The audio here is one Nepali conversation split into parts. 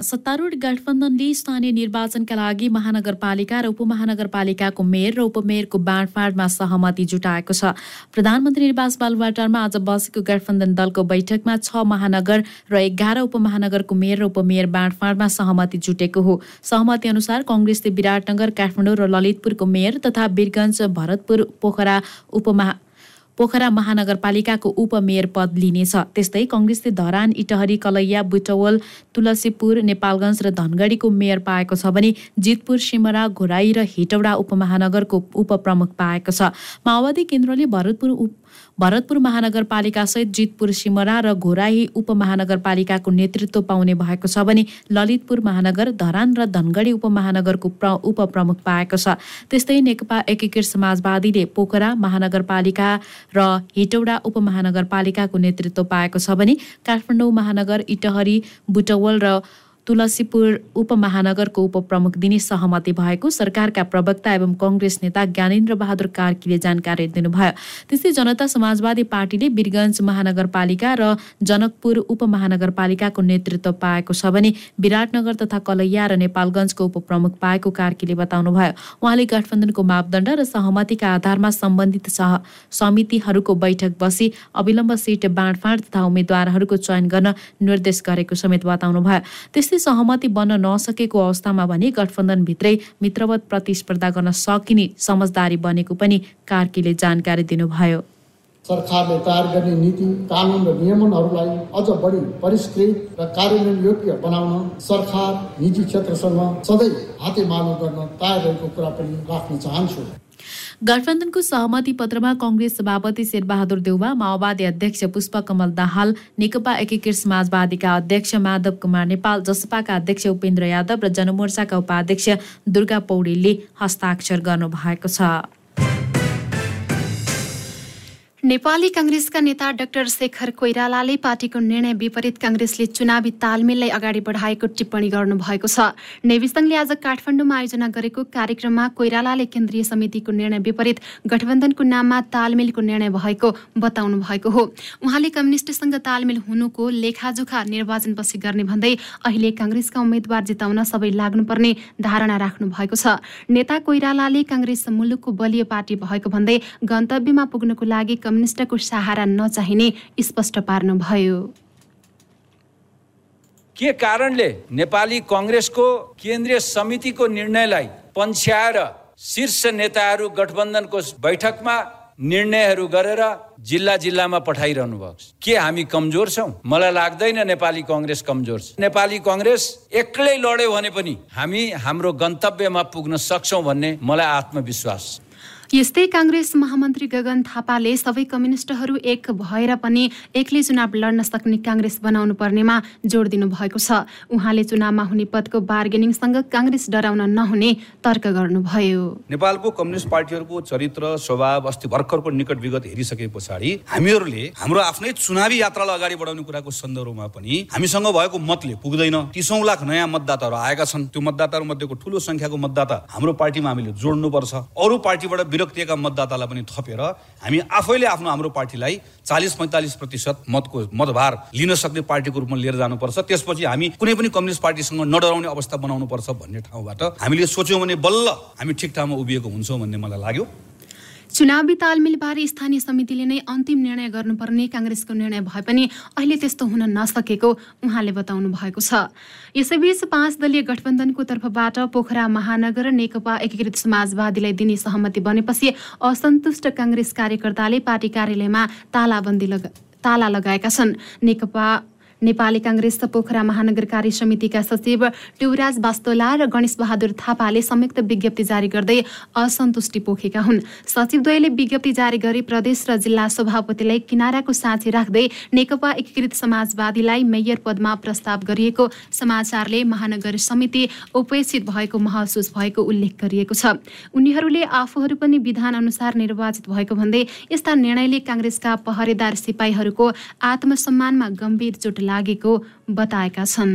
सत्तारूढ गठबन्धनले स्थानीय निर्वाचनका लागि महानगरपालिका र उपमहानगरपालिकाको मेयर र उपमेयरको बाँडफाँडमा सहमति जुटाएको छ। प्रधानमन्त्री निवास बालुवाटारमा आज बसेको गठबन्धन दलको बैठकमा छ महानगर र एघार उपमहानगरको मेयर र उपमेयर बाँडफाँडमा सहमति जुटेको हो। सहमति अनुसार कङ्ग्रेसले विराटनगर काठमाडौँ र ललितपुरको मेयर तथा वीरगञ्ज भरतपुर पोखरा उपमहा पोखरा महानगरपालिकाको उपमेयर पद लिनेछ। त्यस्तै कङ्ग्रेसले धरान इटहरी कलैया बुटवल तुलसीपुर नेपालगञ्ज र धनगढीको मेयर पाएको छ भने जितपुर सिमरा घोराई र हेटौडा उपमहानगरको उपप्रमुख पाएको छ। माओवादी केन्द्रले भरतपुर भरतपुर महानगरपालिकासहित जितपुर सिमरा र घोराही उपमहानगरपालिकाको नेतृत्व पाउने भएको छ भने ललितपुर महानगर धरान र धनगढी उपमहानगरको प्र उपप्रमुख पाएको छ। त्यस्तै नेकपा एकीकृत समाजवादीले पोखरा महानगरपालिका र हेटौडा उपमहानगरपालिकाको नेतृत्व पाएको छ भने काठमाडौँ महानगर इटहरी बुटवल र तुलसीपुर उपमहानगरको उपप्रमुख दिने सहमति भएको सरकारका प्रवक्ता एवं कङ्ग्रेस नेता ज्ञानेन्द्र बहादुर कार्कीले जानकारी दिनुभयो। त्यस्तै जनता समाजवादी पार्टीले वीरगञ्ज महानगरपालिका र जनकपुर उपमहानगरपालिकाको नेतृत्व पाएको छ भने विराटनगर तथा कलैया र नेपालगञ्जको उपप्रमुख पाएको कार्कीले बताउनुभयो। उहाँले गठबन्धनको मापदण्ड र सहमतिका आधारमा सम्बन्धित सह समितिहरूको बैठक बसी अविलम्ब सिट बाँडफाँड तथा उम्मेद्वारहरूको चयन गर्न निर्देश गरेको समेत बताउनुभयो। त्यस्तै सहमति बन्न नसकेको अवस्थामा भने गठबन्धनभित्रै मित्रवत प्रतिस्पर्धा गर्न सकिने समझदारी बनेको पनि कार्कीले जानकारी दिनुभयो। सरकारले तयार गर्ने नीति कानुन र नियमनहरूलाई अझ बढी परिष्कृत र कार्यान्वयन योग्य बनाउन सरकार निजी क्षेत्रसँग सधैँ हातेमालो गर्न तयार रहेको कुरा पनि राख्न चाहन्छु। गठबन्धनको सहमति पत्रमा कङ्ग्रेस सभापति शेरबहादुर देउवा माओवादी अध्यक्ष पुष्पकमल दाहाल नेकपा एकीकृत समाजवादीका अध्यक्ष माधव कुमार नेपाल जसपाका अध्यक्ष उपेन्द्र यादव र जनमोर्चाका उपाध्यक्ष दुर्गा पौडेलले हस्ताक्षर गर्नुभएको छ। नेपाली काङ्ग्रेसका नेता डाक्टर शेखर कोइरालाले पार्टीको निर्णय विपरीत काङ्ग्रेसले चुनावी तालमेललाई अगाडि बढाएको टिप्पणी गर्नुभएको छ। नेविसङ्घले आज काठमाडौँमा आयोजना गरेको कार्यक्रममा कोइरालाले केन्द्रीय समितिको निर्णय विपरीत गठबन्धनको नाममा तालमेलको निर्णय भएको बताउनु भएको हो। उहाँले कम्युनिस्टसँग तालमेल हुनुको लेखाजोखा निर्वाचनपछि गर्ने भन्दै अहिले काङ्ग्रेसका उम्मेद्वार जिताउन सबै लाग्नुपर्ने धारणा राख्नु भएको छ। नेता कोइरालाले काङ्ग्रेस मुलुकको बलियो पार्टी भएको भन्दै गन्तव्यमा पुग्नको लागि कम्युनिस्टको सहारा नचाहिने स्पष्ट पार्नुभयो। के कारणले नेपाली कङ्ग्रेसको केन्द्रीय समितिको निर्णयलाई पन्छ्याएर शीर्ष नेताहरू गठबन्धनको बैठकमा निर्णयहरू गरेर जिल्ला जिल्लामा पठाइरहनु भएको छ? के हामी कमजोर छौँ? मलाई लाग्दैन नेपाली कङ्ग्रेस कमजोर छ। नेपाली कङ्ग्रेस एक्लै लड्यो भने पनि हामी हाम्रो गन्तव्यमा पुग्न सक्छौँ भन्ने मलाई आत्मविश्वास छ। यस्तै काङ्ग्रेस महामन्त्री गगन थापाले सबै कम्युनिस्टहरू एक भएर पनि एक्लै चुनाव लड्न सक्ने काङ्ग्रेस बनाउनु पर्नेमा जोड दिनुभएको छ। उहाँले चुनावमा हुने पदको बार्गेनिङसँग काङ्ग्रेस डराउन नहुने तर्क गर्नुभयो। नेपालको कम्युनिस्ट पार्टीहरूको चरित्र स्वभाव अस्ति भर्खरको निकट विगत हेरिसके पछाडि हामीहरूले हाम्रो आफ्नै चुनावी यात्रालाई अगाडि बढाउने कुराको सन्दर्भमा पनि हामीसँग भएको मतले पुग्दैन। तिसौँ लाख नयाँ मतदाताहरू आएका छन्। त्यो मतदाताहरू मध्येको ठुलो संख्याको मतदाता हाम्रो पार्टीमा हामीले जोड्नुपर्छ। अरू पार्टीबाट विरक्तिएका मतदातालाई पनि थपेर हामी आफैले आफ्नो हाम्रो पार्टीलाई चालिस पैँतालिस प्रतिशत मतको मतभार लिन सक्ने पार्टीको रूपमा लिएर जानुपर्छ। त्यसपछि हामी कुनै पनि कम्युनिस्ट पार्टीसँग नडराउने अवस्था बनाउनुपर्छ भन्ने ठाउँबाट हामीले सोच्यौँ भने बल्ल हामी ठिक ठाउँमा उभिएको हुन्छौँ भन्ने मलाई लाग्यो। चुनावी तालमेलबारे स्थानीय समितिले नै अन्तिम निर्णय गर्नुपर्ने काङ्ग्रेसको निर्णय भए पनि अहिले त्यस्तो हुन नसकेको उहाँले बताउनु भएको छ। यसैबीच पाँच दलीय गठबन्धनको तर्फबाट पोखरा महानगर नेकपा एकीकृत समाजवादीलाई दिने सहमति बनेपछि असन्तुष्ट काङ्ग्रेस कार्यकर्ताले पार्टी कार्यालयमा तालाबन्दी लगा ताला लगाएका छन्। नेकपा नेपाली काङ्ग्रेस पोखरा महानगर कार्य समितिका सचिव ट्युराज बास्तोला र गणेश बहादुर थापाले संयुक्त विज्ञप्ति जारी गर्दै असन्तुष्टि पोखेका हुन्। सचिवद्वयले विज्ञप्ति जारी गरी प्रदेश र जिल्ला सभापतिलाई किनाराको साँची राख्दै नेकपा एकीकृत समाजवादीलाई मेयर पदमा प्रस्ताव गरिएको समाचारले महानगर समिति उपेक्षित भएको महसुस भएको उल्लेख गरिएको छ। उनीहरूले आफूहरू पनि विधान अनुसार निर्वाचित भएको भन्दै यस्ता निर्णयले काङ्ग्रेसका पहरेदार सिपाहीहरूको आत्मसम्मानमा गम्भीर चोट लागेको बताएका छन्।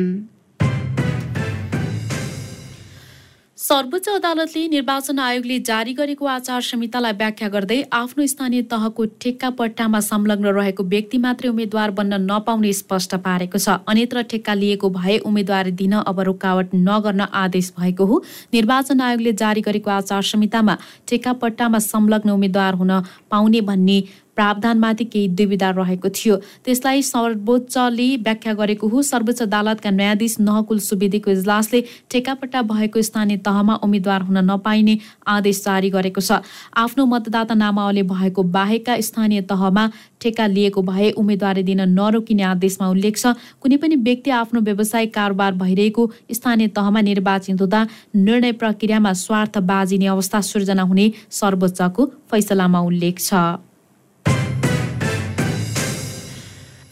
सर्वोच्च अदालतले निर्वाचन आयोगले जारी गरेको आचार संहितालाई व्याख्या गर्दै आफ्नो स्थानीय तहको ठेक्का पट्टामा संलग्न रहेको व्यक्ति मात्रै उम्मेद्वार बन्न नपाउने स्पष्ट पारेको छ। अन्यत्र ठेक्का लिएको भए उम्मेद्वारी दिन अब रुकावट नगर्न आदेश भएको हो। निर्वाचन आयोगले जारी गरेको आचार संहितामा ठेक्का पट्टामा संलग्न उम्मेद्वार हुन पाउने भन्ने प्रावधानमाथि केही दुविधा रहेको थियो। त्यसलाई सर्वोच्चले व्याख्या गरेको हो सर्वोच्च अदालतका न्यायाधीश नहकुल सुवेदीको इजलासले ठेकापट्टा भएको स्थानीय तहमा उम्मेद्वार हुन नपाइने आदेश जारी गरेको छ। आफ्नो मतदाता नामावली भएको बाहेकका स्थानीय तहमा ठेक्का लिएको भए उम्मेद्वारी दिन नरोकिने आदेशमा उल्लेख छ। कुनै पनि व्यक्ति आफ्नो व्यवसायिक कारोबार भइरहेको स्थानीय तहमा निर्वाचित हुँदा निर्णय प्रक्रियामा स्वार्थ बाजिने अवस्था सृजना हुने सर्वोच्चको फैसलामा उल्लेख छ।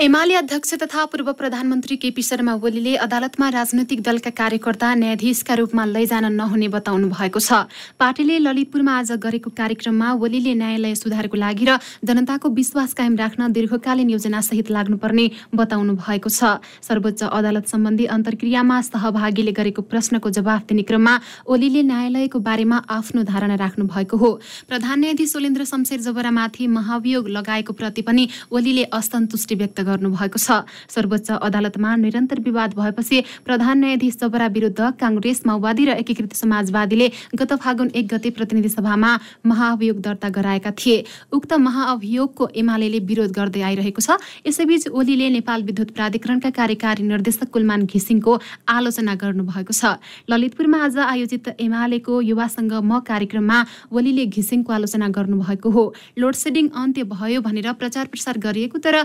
एमाले अध्यक्ष तथा पूर्व प्रधानमन्त्री केपी शर्मा ओलीले अदालतमा राजनैतिक दलका कार्यकर्ता न्यायाधीशका रूपमा लैजान नहुने बताउनु भएको छ। पार्टीले ललितपुरमा आज गरेको कार्यक्रममा ओलीले न्यायालय सुधारको लागि र जनताको विश्वास कायम राख्न दीर्घकालीन योजनासहित लाग्नुपर्ने बताउनु भएको छ। सर्वोच्च अदालत सम्बन्धी अन्तर्क्रियामा सहभागीले गरेको प्रश्नको जवाफ दिने क्रममा ओलीले न्यायालयको बारेमा आफ्नो धारणा राख्नु भएको हो। प्रधान न्यायाधीश ओलेन्द्र शमशेर जबरामाथि महाभियोग लगाएको प्रति पनि ओलीले असन्तुष्टि व्यक्त गर्नुभएको छ। सर्वोच्च अदालतमा निरन्तर विवाद भएपछि प्रधान न्यायाधीश जबरा विरुद्ध काङ्ग्रेस माओवादी र एकीकृत समाजवादीले गत फागुन एक गते प्रतिनिधि सभामा महाअभियोग दर्ता गराएका थिए। उक्त महाअभियोगको एमाले विरोध गर्दै आइरहेको छ। यसैबीच ओलीले नेपाल विद्युत प्राधिकरणका कार्यकारी निर्देशक कुलमान घिसिङको आलोचना गर्नुभएको छ। ललितपुरमा आज आयोजित एमालेको युवासँग म कार्यक्रममा ओलीले घिसिङको आलोचना गर्नुभएको हो। लोड सेडिङ अन्त्य भयो भनेर प्रचार प्रसार गरिएको तर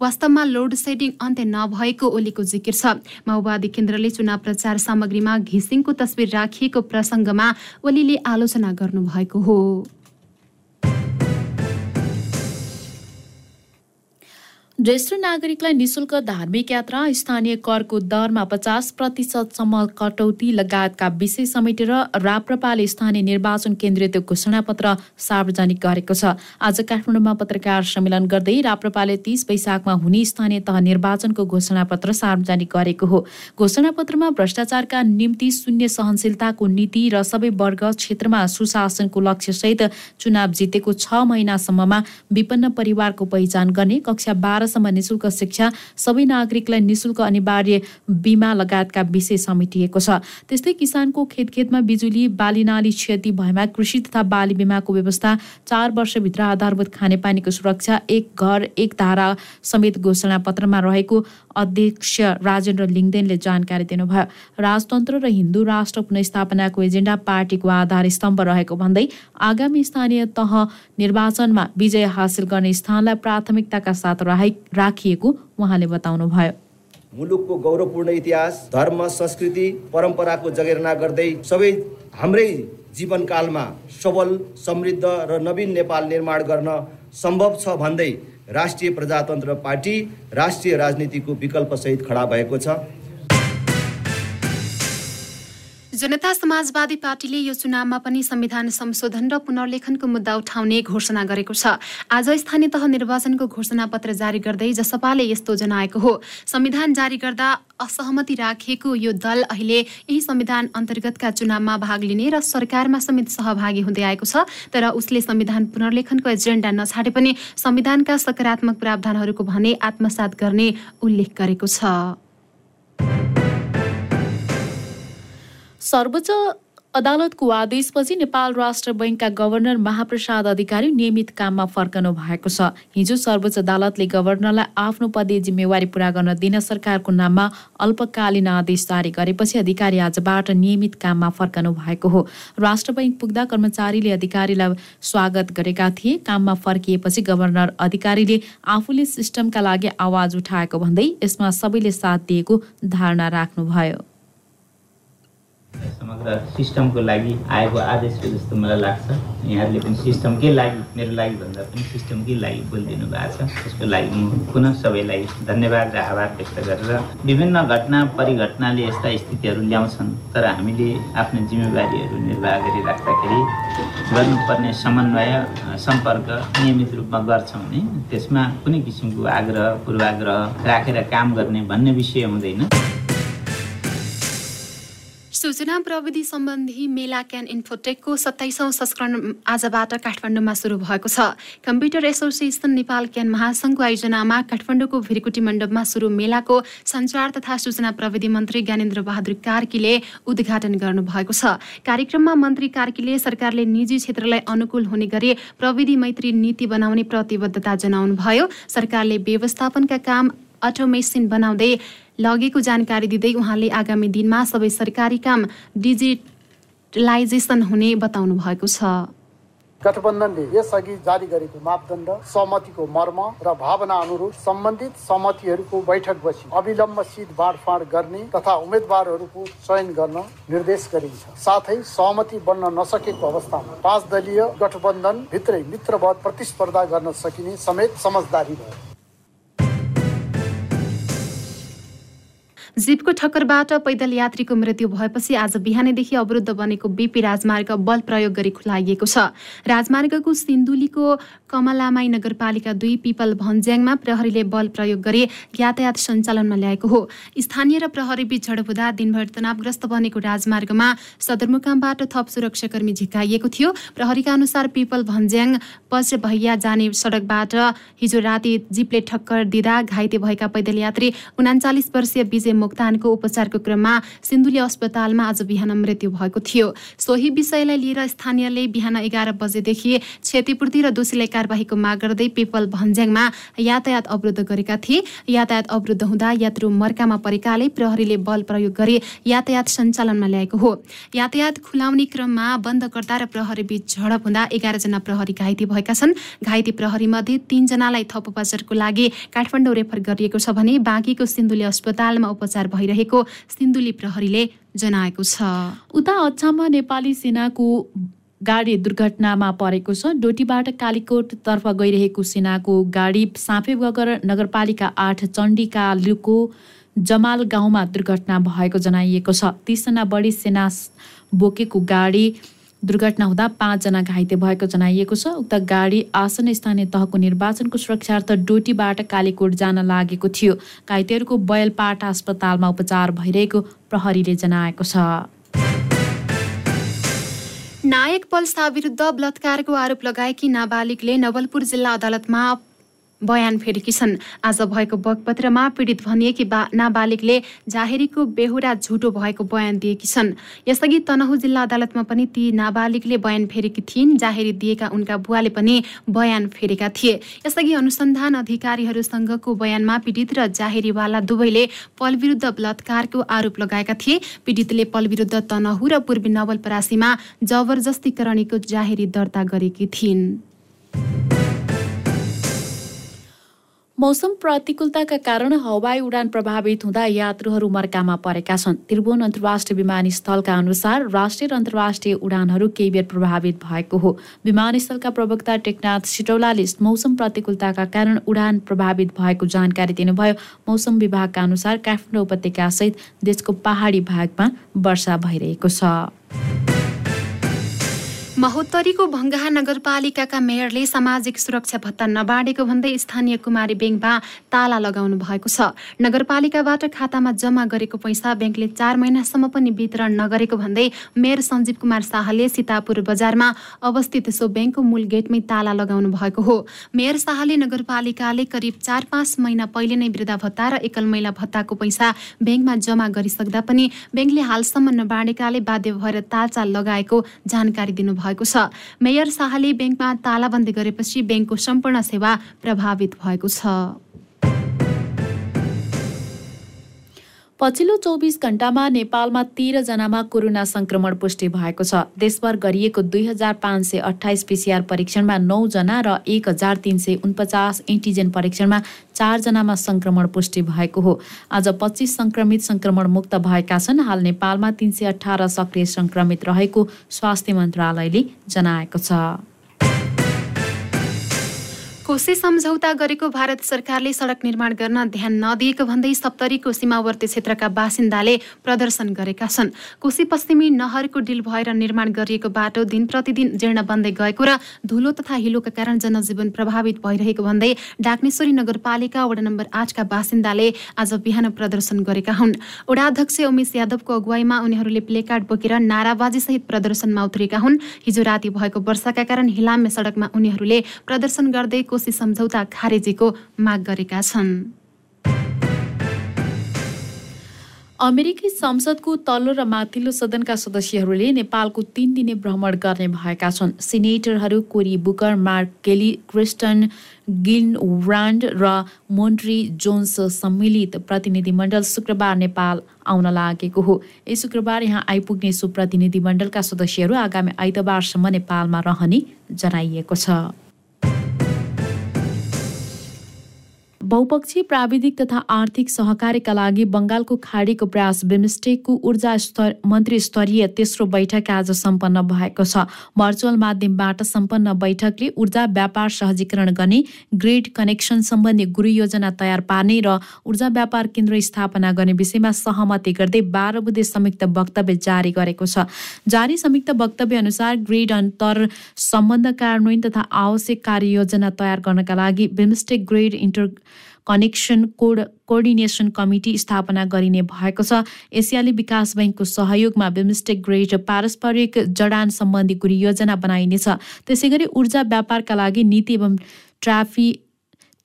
वास्तवमा लोड सेडिङ अन्त्य नभएको ओलीको जिकिर छ। माओवादी केन्द्रले चुनाव प्रचार सामग्रीमा घिसिङको तस्विर राखिएको प्रसङ्गमा ओलीले आलोचना गर्नुभएको हो। ज्येष्ठ नागरिकलाई निशुल्क धार्मिक यात्रा स्थानीय करको दरमा पचास प्रतिशतसम्म कटौती लगायतका विषय समेटेर राप्रपाले स्थानीय निर्वाचन केन्द्रित घोषणापत्र सार्वजनिक गरेको छ। आज काठमाडौँमा पत्रकार सम्मेलन गर्दै राप्रपाले तीस वैशाखमा हुने स्थानीय तह निर्वाचनको घोषणापत्र सार्वजनिक गरेको हो। घोषणापत्रमा भ्रष्टाचारका निम्ति शून्य सहनशीलताको नीति र सबै वर्ग क्षेत्रमा सुशासनको लक्ष्यसहित चुनाव जितेको छ महिनासम्ममा विपन्न परिवारको पहिचान गर्ने कक्षा बाह्र सम्म निशुल्क शिक्षा सबै नागरिकलाई निशुल्क अनिवार्य बिमा लगायतका विषय समेटिएको छ। त्यस्तै किसानको खेत खेतमा बिजुली बालीनाली क्षति भएमा कृषि तथा बाली बिमाको व्यवस्था चार वर्षभित्र आधारभूत खानेपानीको सुरक्षा एक घर एक धारा समेत घोषणा पत्रमा रहेको अध्यक्ष राजेन्द्र लिङ्गदेनले जानकारी दिनुभयो। राजतन्त्र र हिन्दू राष्ट्र पुनस्थापनाको एजेन्डा पार्टीको आधार स्तम्भ रहेको भन्दै आगामी स्थानीय तह निर्वाचनमा विजय हासिल गर्ने स्थानलाई प्राथमिकताका साथ राखिएको उहाँले बताउनुभयो। मुलुकको गौरवपूर्ण इतिहास धर्म संस्कृति परम्पराको जगेर्ना गर्दै सबै हाम्रै जीवनकालमा सबल समृद्ध र नवीन नेपाल निर्माण गर्न सम्भव छ भन्दै राष्ट्रिय प्रजातन्त्र पार्टी राष्ट्रिय राजनीतिको विकल्पसहित खडा भएको छ। जनता समाजवादी पार्टीले यो चुनावमा पनि संविधान संशोधन र पुनर्लेखनको मुद्दा उठाउने घोषणा गरेको छ। आज स्थानीय तह निर्वाचनको घोषणा पत्र जारी गर्दै जसपाले यस्तो जनाएको हो। संविधान जारी गर्दा असहमति राखिएको यो दल अहिले यही संविधान अन्तर्गतका चुनावमा भाग लिने र सरकारमा समेत सहभागी हुँदै आएको छ। तर उसले संविधान पुनर्लेखनको एजेन्डा नछाडे पनि संविधानका सकारात्मक प्रावधानहरूको भने आत्मसात गर्ने उल्लेख गरेको छ। सर्वोच्च अदालतको आदेशपछि नेपाल राष्ट्र बैङ्कका गभर्नर महाप्रसाद अधिकारी नियमित काममा फर्कनु भएको छ। हिजो सर्वोच्च अदालतले गभर्नरलाई आफ्नो पदीय जिम्मेवारी पूरा गर्न दिन सरकारको नाममा अल्पकालीन आदेश जारी गरेपछि अधिकारी आजबाट नियमित काममा फर्कनु भएको हो। राष्ट्र बैङ्क पुग्दा कर्मचारीले अधिकारीलाई स्वागत गरेका थिए। काममा फर्किएपछि गभर्नर अधिकारीले आफूले सिस्टमका लागि आवाज उठाएको भन्दै यसमा सबैले साथ दिएको धारणा राख्नुभयो। समग्र सिस्टमको लागि आएको आदेश हो जस्तो मलाई लाग्छ। यहाँहरूले पनि सिस्टमकै लागि मेरो लागि भन्दा पनि सिस्टमकै लागि बोलिदिनु भएको छ। त्यसको लागि म पुनः सबैलाई धन्यवाद र आभार व्यक्त गरेर विभिन्न घटना परिघटनाले यस्ता स्थितिहरू ल्याउँछन् तर हामीले आफ्नो जिम्मेवारीहरू निर्वाह गरिराख्दाखेरि गर्नुपर्ने समन्वय सम्पर्क नियमित रूपमा गर्छौँ भने त्यसमा कुनै किसिमको आग्रह पूर्वाग्रह राखेर काम गर्ने भन्ने विषय हुँदैन। सूचना प्रविधि सम्बन्धी मेला क्यान इन्फोटेकको सत्ताइसौँ संस्करण आजबाट काठमाडौँमा सुरु भएको छ। कम्प्युटर एसोसिएसन नेपाल क्यान महासङ्घको आयोजनामा काठमाडौँको भिरकुटी मण्डपमा सुरु मेलाको सञ्चार तथा सूचना प्रविधि मन्त्री ज्ञानेन्द्र बहादुर कार्कीले उद्घाटन गर्नुभएको छ। कार्यक्रममा मन्त्री कार्कीले सरकारले निजी क्षेत्रलाई अनुकूल हुने गरी प्रविधि मैत्री नीति बनाउने प्रतिबद्धता जनाउनुभयो। सरकारले व्यवस्थापनका काम अटोमेसिन बनाउँदै लगेको जानकारी दिँदै उहाँले आगामी दिनमा सबै सरकारी काम डिजिटलाइजेसन हुने बताउनु भएको छ। गठबन्धनले यसअघि जारी गरेको मापदण्ड सहमतिको मर्म र भावना अनुरूप सम्बन्धित सहमतिहरूको बैठक बसी अविलम्ब सिट बाँडफाँड गर्ने तथा उम्मेद्वारहरूको चयन गर्न निर्देश गरिन्छ। साथै सहमति बन्न नसकेको अवस्थामा पाँच दलीय गठबन्धन भित्रै मित्रवत प्रतिस्पर्धा गर्न सकिने समेत समझदारी भयो जीपको ठक्करबाट पैदल यात्रीको मृत्यु भएपछि आज बिहानैदेखि अवरुद्ध बनेको बिपी राजमार्ग बल प्रयोग गरी खुलाइएको छ। राजमार्गको सिन्धुलीको कमलामाई नगरपालिका दुई पिपल भन्ज्याङमा प्रहरीले बल प्रयोग गरी यातायात सञ्चालनमा ल्याएको हो। स्थानीय र प्रहरी बीच झडप हुँदा दिनभर तनावग्रस्त बनेको राजमार्गमा सदरमुकामबाट थप सुरक्षाकर्मी झिकाइएको थियो। प्रहरीका अनुसार पिपल भन्ज्याङ पच भैया जाने सडकबाट हिजो राति जीपले ठक्कर दिँदा घाइते भएका पैदल यात्री उनाचालिस वर्षीय विजय मोक्तानको उपचारको क्रममा सिन्धुली अस्पतालमा आज बिहान मृत्यु भएको थियो। सोही विषयलाई लिएर स्थानीयले बिहान एघार बजेदेखि क्षतिपूर्ति र दोषीलाई कारवाहीको माग गर्दै पिपल भन्ज्याङमा यातायात अवरुद्ध गरेका थिए। यातायात अवरुद्ध हुँदा यात्रु मर्कामा परेकाले प्रहरीले बल प्रयोग गरी यातायात सञ्चालनमा ल्याएको हो। यातायात खुलाउने क्रममा बन्दकर्ता र प्रहरी बीच झडप हुँदा एघारजना प्रहरी घाइते भएका छन्। घाइते प्रहरी मध्ये तीनजनालाई थप उपचारको लागि काठमाडौँ रेफर गरिएको छ भने बाँकीको सिन्धुली अस्पतालमा उपचार उपचार भइरहेको सिन्धुली प्रहरीले जनाएको छ। उता अछाममा नेपाली सेनाको गाडी दुर्घटनामा परेको छ। डोटीबाट कालीकोटतर्फ गइरहेको सेनाको गाडी साँपेगगर नगरपालिका आठ चण्डीकालुको जमाल गाउँमा दुर्घटना भएको जनाइएको छ। तिसजना बढी सेना बोकेको गाडी दुर्घटना हुँदा पाँचजना घाइते भएको जनाइएको छ। उक्त गाडी आसन स्थानीय तहको निर्वाचनको सुरक्षार्थ डोटीबाट कालीकोट जान लागेको थियो। घाइतेहरूको बयलपाटा अस्पतालमा उपचार भइरहेको प्रहरीले जनाएको छ। नायक पल्सा विरुद्ध बलात्कारको आरोप लगाएकी नाबालिगले नवलपुर जिल्ला अदालतमा बयान फेरेकी छन्। आज भएको बगपत्रमा पीडित भनिएकी बा नाबालिगले जाहेरीको बेहुरा झुटो भएको बयान दिएकी छन्। यसअघि तनहु जिल्ला अदालतमा पनि ती नाबालिगले बयान फेरेकी थिइन् जाहेरी दिएका उनका बुवाले पनि बयान फेरेका थिए। यसअघि अनुसन्धान अधिकारीहरूसँगको बयानमा पीडित र जाहेरीवाला दुवैले पल विरुद्ध बलात्कारको आरोप लगाएका थिए। पीडितले पल विरुद्ध तनहु र पूर्वी नवलपरासीमा जबरजस्तीकरणीको जाहेरी दर्ता गरेकी थिइन्। मौसम प्रतिकूलताका कारण हवाई उडान प्रभावित हुँदा यात्रुहरू मर्कामा परेका छन्। त्रिभुवन अन्तर्राष्ट्रिय विमानस्थलका अनुसार राष्ट्रिय र अन्तर्राष्ट्रिय उडानहरू केही बेर प्रभावित भएको हो। विमानस्थलका प्रवक्ता टेकनाथ सिटौलाले मौसम प्रतिकूलताका कारण उडान प्रभावित भएको जानकारी दिनुभयो। मौसम विभागका अनुसार काठमाडौँ उपत्यकासहित देशको पहाडी भागमा वर्षा भइरहेको छ। महोत्तरीको भङ्गाहा नगरपालिकाका मेयरले सामाजिक सुरक्षा भत्ता नबाँडेको भन्दै स्थानीय कुमारी ब्याङ्कमा ताला लगाउनु भएको छ। नगरपालिकाबाट खातामा जम्मा गरेको पैसा ब्याङ्कले चार महिनासम्म पनि वितरण नगरेको भन्दै मेयर सञ्जीव कुमार शाहले सीतापुर बजारमा अवस्थित सो ब्याङ्कको मूल गेटमै ताला लगाउनु भएको हो। मेयर शाहले नगरपालिकाले करिब चार पाँच महिना पहिले नै वृद्धा भत्ता र एकल महिला भत्ताको पैसा ब्याङ्कमा जम्मा गरिसक्दा पनि ब्याङ्कले हालसम्म नबाँडेकाले बाध्य भएर तालचाल लगाएको जानकारी दिनुभयो भएको छ। मेयर शाहले ब्याङ्कमा तालाबन्दी गरेपछि ब्याङ्कको सम्पूर्ण सेवा प्रभावित भएको छ। पछिल्लो चौबिस घण्टामा नेपालमा तेह्रजनामा कोरोना संक्रमण पुष्टि भएको छ। देशभर गरिएको दुई हजार पाँच सय अठाइस पिसिआर परीक्षणमा नौजना र एक हजार तिन सय उनपचास एन्टिजेन परीक्षणमा चारजनामा संक्रमण पुष्टि भएको हो। आज पच्चिस संक्रमित संक्रमण मुक्त भएका छन्। हाल नेपालमा तिन सय अठार सक्रिय संक्रमित रहेको स्वास्थ्य मन्त्रालयले जनाएको छ। कोशी सम्झौता गरेको भारत सरकारले सडक निर्माण गर्न ध्यान नदिएको भन्दै सप्तरीको सीमावर्ती क्षेत्रका बासिन्दाले प्रदर्शन गरेका छन्। कोशी पश्चिमी नहरको डिल भएर निर्माण गरिएको बाटो दिन प्रतिदिन जीर्ण बन्दै गएको र धुलो तथा हिलोका कारण जनजीवन प्रभावित भइरहेको भन्दै डाक्नेश्वरी नगरपालिका वडा नम्बर आठका बासिन्दाले आज बिहान प्रदर्शन गरेका हुन्। वडाध्यक्ष उमेश यादवको अगुवाईमा उनीहरूले प्लेकार्ड बोकेर नाराबाजीसहित प्रदर्शनमा उत्रेका हुन्। हिजो राति भएको वर्षाका कारण हिलामे सडकमा उनीहरूले प्रदर्शन गर्दै कोशी सम्झौता खारेजीको माग गरेका छन्। अमेरिकी संसदको तल्लो र माथिल्लो सदनका सदस्यहरूले नेपालको तीन दिने भ्रमण गर्ने भएका छन्। सिनेटरहरू Cory Booker Mark Kelly Kirsten Gillibrand र मोन्ट्री जोन्स सम्मिलित प्रतिनिधिमण्डल शुक्रबार नेपाल आउन लागेको हो। यस शुक्रबार यहाँ आइपुग्ने सो प्रतिनिधिमण्डलका सदस्यहरू आगामी आइतबारसम्म नेपालमा रहने जनाइएको छ। बहुपक्षीय प्राविधिक तथा आर्थिक सहकार्यका लागि बङ्गालको खाडीको प्रयास बिमस्टेकको ऊर्जा स्तर मन्त्री स्तरीय तेस्रो बैठक आज सम्पन्न भएको छ। भर्चुअल माध्यमबाट सम्पन्न बैठकले ऊर्जा व्यापार सहजीकरण गर्ने ग्रिड कनेक्सन सम्बन्धी गुरु योजना तयार पार्ने र ऊर्जा व्यापार केन्द्र स्थापना गर्ने विषयमा सहमति गर्दै बाह्र बुधे संयुक्त वक्तव्य जारी गरेको छ। जारी संयुक्त वक्तव्य अनुसार ग्रिड अन्तर सम्बन्ध कार्यान्वयन तथा आवश्यक कार्ययोजना तयार गर्नका लागि BIMSTEC grid interconnection code coordination committee स्थापना गरिने भएको छ। एसियाली विकास बैङ्कको सहयोगमा बिमस्टेक ग्रेड पारस्परिक जडान सम्बन्धी गुरु योजना बनाइनेछ। त्यसै गरी ऊर्जा व्यापारका लागि नीति एवं ट्राफी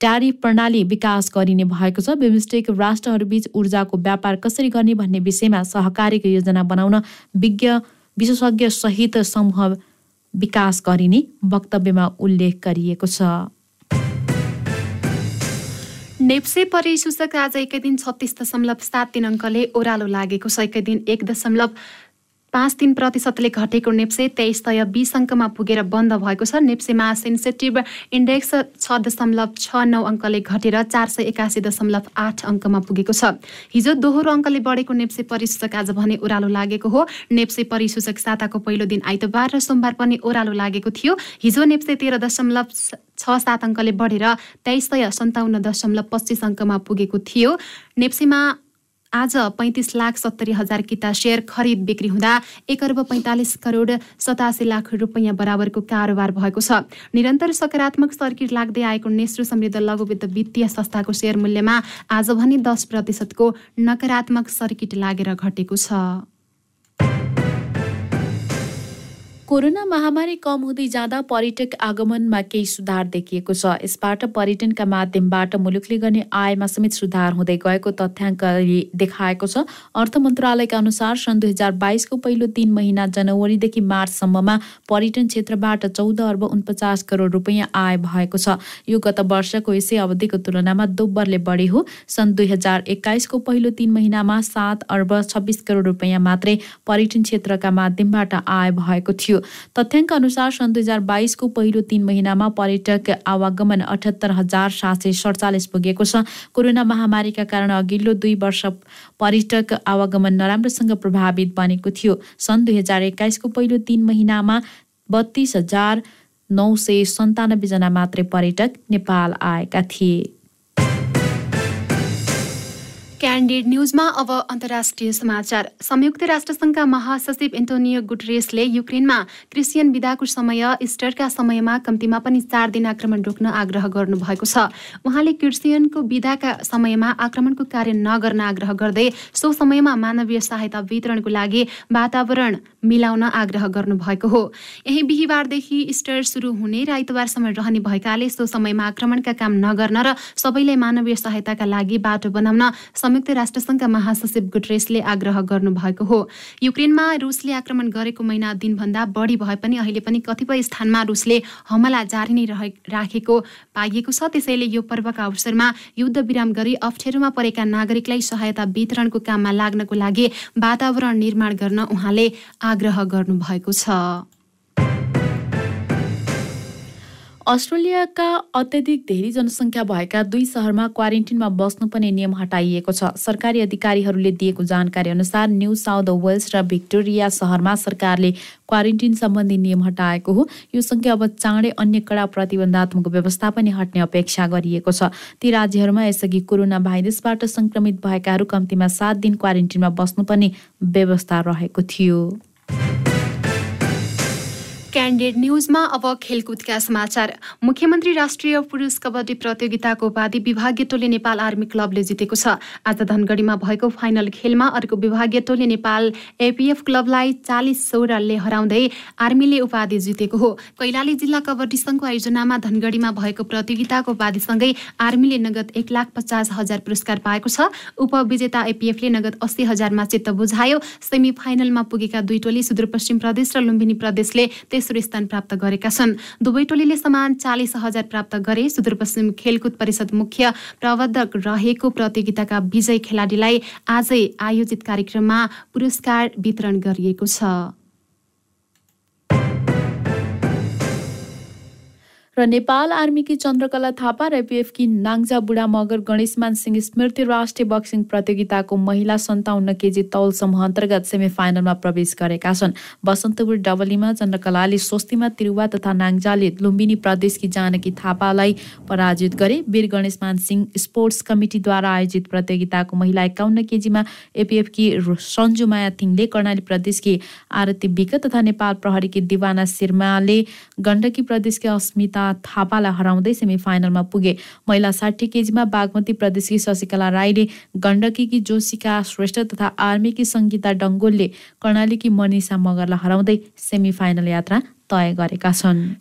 ट्यारिफ प्रणाली विकास गरिने भएको छ। बिमस्टेक राष्ट्रहरूबीच ऊर्जाको व्यापार कसरी गर्ने भन्ने विषयमा सहकारीको योजना बनाउन विज्ञ विशेषज्ञ सहित समूह विकास गरिने वक्तव्यमा उल्लेख गरिएको छ। नेप्से परिसूचक आज एकै दिन छत्तिस दशमलव सात तिन अङ्कले ओह्रालो लागेको छ एकै दिन एक दशमलव पाँच तिन प्रतिशतले घटेको नेप्से तेइस सय बिस अङ्कमा पुगेर बन्द भएको छ। नेप्सेमा सेन्सेटिभ इन्डेक्स छ दशमलव छ नौ अङ्कले घटेर चार सय एकासी दशमलव आठ अङ्कमा पुगेको छ। हिजो दोहोरो अङ्कले बढेको नेप्से परिसूचक आज भने ओह्रालो लागेको हो। नेप्से परिसूचक साताको पहिलो दिन आइतबार र सोमबार पनि ओह्रालो लागेको थियो। हिजो नेप्से तेह्र दशमलव छ सात अङ्कले बढेर तेइस सय सन्ताउन्न दशमलव पच्चिस अङ्कमा पुगेको थियो। नेप्सेमा आज पैँतिस लाख सत्तरी हजार किता सेयर खरिद बिक्री हुँदा एक अर्ब पैँतालिस करोड सतासी लाख रुपियाँ बराबरको कारोबार भएको छ। निरन्तर सकारात्मक सर्किट लाग्दै आएको नेश्रु समृद्ध लघुवित्त वित्तीय संस्थाको सेयर मूल्यमा आज भने दस प्रतिशतको नकारात्मक सर्किट लागेर घटेको छ। कोरोना महामारी कम हुँदै जाँदा पर्यटक आगमनमा केही सुधार देखिएको छ। यसबाट पर्यटनका माध्यमबाट मुलुकले गर्ने आयमा समेत सुधार हुँदै गएको तथ्याङ्कले देखाएको छ। अर्थ मन्त्रालयका अनुसार सन् दुई हजार बाइसको पहिलो तीन महिना जनवरीदेखि मार्चसम्ममा पर्यटन क्षेत्रबाट चौध अर्ब उनपचास करोड रुपियाँ आय भएको छ। यो गत वर्षको यसै अवधिको तुलनामा दोब्बरले बढी हो। सन् दुई हजार एक्काइसको पहिलो तीन महिनामा सात अर्ब छब्बिस करोड रुपियाँ मात्रै पर्यटन क्षेत्रका माध्यमबाट आय भएको थियो। तथ्याङ्क अनुसार सन् दुई हजार बाइसको पहिलो तीन महिनामा पर्यटक आवागमन अठहत्तर हजार सात सय सडचालिस पुगेको छ। कोरोना महामारीका कारण अघिल्लो दुई वर्ष पर्यटक आवागमन नराम्रोसँग प्रभावित बनेको थियो। सन् दुई हजार एक्काइसको पहिलो तीन महिनामा बत्तीस हजार नौ सय सन्तानब्बेजना मात्रै पर्यटक नेपाल आएका थिए। क्यान्डिड न्युजमा अब अन्तर्राष्ट्रिय समाचार। संयुक्त राष्ट्रसङ्घका महासचिव एन्टोनियो गुटरेसले युक्रेनमा क्रिस्चियन विदाको समय इस्टरका समयमा कम्तीमा पनि चार दिन आक्रमण रोक्न आग्रह गर्नुभएको छ। उहाँले क्रिस्चियनको विदाका समयमा आक्रमणको कार्य नगर्न आग्रह गर्दै सो समयमा मानवीय सहायता वितरणको लागि वातावरण मिलाउन आग्रह गर्नुभएको हो। यही बिहिबारदेखि इस्टर सुरु हुने र आइतबारसम्म रहने भएकाले सो समयमा आक्रमणका काम नगर्न र सबैलाई मानवीय सहायताका लागि बाटो बनाउन संयुक्त राष्ट्रसङ्घका महासचिव गुटरेसले आग्रह गर्नुभएको हो। युक्रेनमा रुसले आक्रमण गरेको महिना दिनभन्दा बढी भए पनि अहिले पनि कतिपय स्थानमा रुसले हमला जारी नै राखेको पाइएको छ। त्यसैले यो पर्वका अवसरमा युद्ध विराम गरी अप्ठ्यारोमा परेका नागरिकलाई सहायता वितरणको काममा लाग्नको लागि वातावरण निर्माण गर्न उहाँले आग्रह गर्नुभएको छ। अस्ट्रेलियाका अत्यधिक धेरै जनसङ्ख्या भएका दुई सहरमा क्वारेन्टिनमा बस्नुपर्ने नियम हटाइएको छ। सरकारी अधिकारीहरूले दिएको जानकारी अनुसार न्यू साउथ वेल्स र भिक्टोरिया सहरमा सरकारले क्वारेन्टिन सम्बन्धी नियम हटाएको हो। यो सँगै अब चाँडै अन्य कडा प्रतिबन्धात्मक व्यवस्था पनि हट्ने अपेक्षा गरिएको छ। ती राज्यहरूमा यसअघि कोरोना भाइरसबाट सङ्क्रमित भएकाहरू कम्तीमा सात दिन क्वारेन्टिनमा बस्नुपर्ने व्यवस्था रहेको थियो। क्यान्डेड न्युजमा अब खेलकुदका समाचार। मुख्यमन्त्री राष्ट्रिय पुरुष कबड्डी प्रतियोगिताको उपाधि विभागीय टोली नेपाल आर्मी क्लबले जितेको छ। आज धनगढीमा भएको फाइनल खेलमा अर्को विभागीय टोली नेपाल एपिएफ क्लबलाई चालिस सौ रनले हराउँदै आर्मीले उपाधि जितेको हो। कैलाली जिल्ला कबड्डी सङ्घको आयोजनामा धनगढीमा भएको प्रतियोगिताको उपाधिसँगै आर्मीले नगद एक लाख पचास हजार पुरस्कार पाएको छ। उपविजेता एपिएफले नगद अस्सी हजारमा चित्त बुझायो। सेमी फाइनलमा पुगेका दुई टोली सुदूरपश्चिम प्रदेश र लुम्बिनी प्रदेशले तेस्रो स्थान प्राप्त गरेका छन्। दुवै टोलीले समान चालिस हजार प्राप्त गरे। सुदूरपश्चिम खेलकुद परिषद मुख्य प्रबन्धक रहेको प्रतियोगिताका विजय खेलाडीलाई आजै आयोजित कार्यक्रममा पुरस्कार वितरण गरिएको छ। र नेपाल आर्मीकी चन्द्रकला थापा र एपिएफकी नाङ्जा बुढा मगर गणेशमान सिंह स्मृति राष्ट्रिय बक्सिङ प्रतियोगिताको महिला सन्ताउन्न केजी तौल समूह अन्तर्गत सेमी फाइनलमा प्रवेश गरेका छन्। बसन्तपुर डबलीमा चन्द्रकलाले स्वस्तिमा तिरुवा तथा नाङ्जाले लुम्बिनी प्रदेशकी जानकी थापालाई पराजित गरे। वीर गणेशमान सिंह स्पोर्ट्स कमिटीद्वारा आयोजित प्रतियोगिताको महिला एकाउन्न केजीमा एपिएफकी सन्जु माया थिङले कर्णाली प्रदेशकी आरती विक तथा नेपाल प्रहरीकी दिवाना शर्माले गण्डकी प्रदेशकी अस्मिता थापालाई हराउँदै सेमी फाइनलमा पुगे। महिला साठी केजीमा बागमती प्रदेशकी शशिकला राईले गण्डकीकी जोशिका श्रेष्ठ तथा आर्मीकी सङ्गीता डङ्गोलले कर्णालीकी मनिषा मगरलाई हराउँदै सेमी फाइनल यात्रा तय गरेका छन्।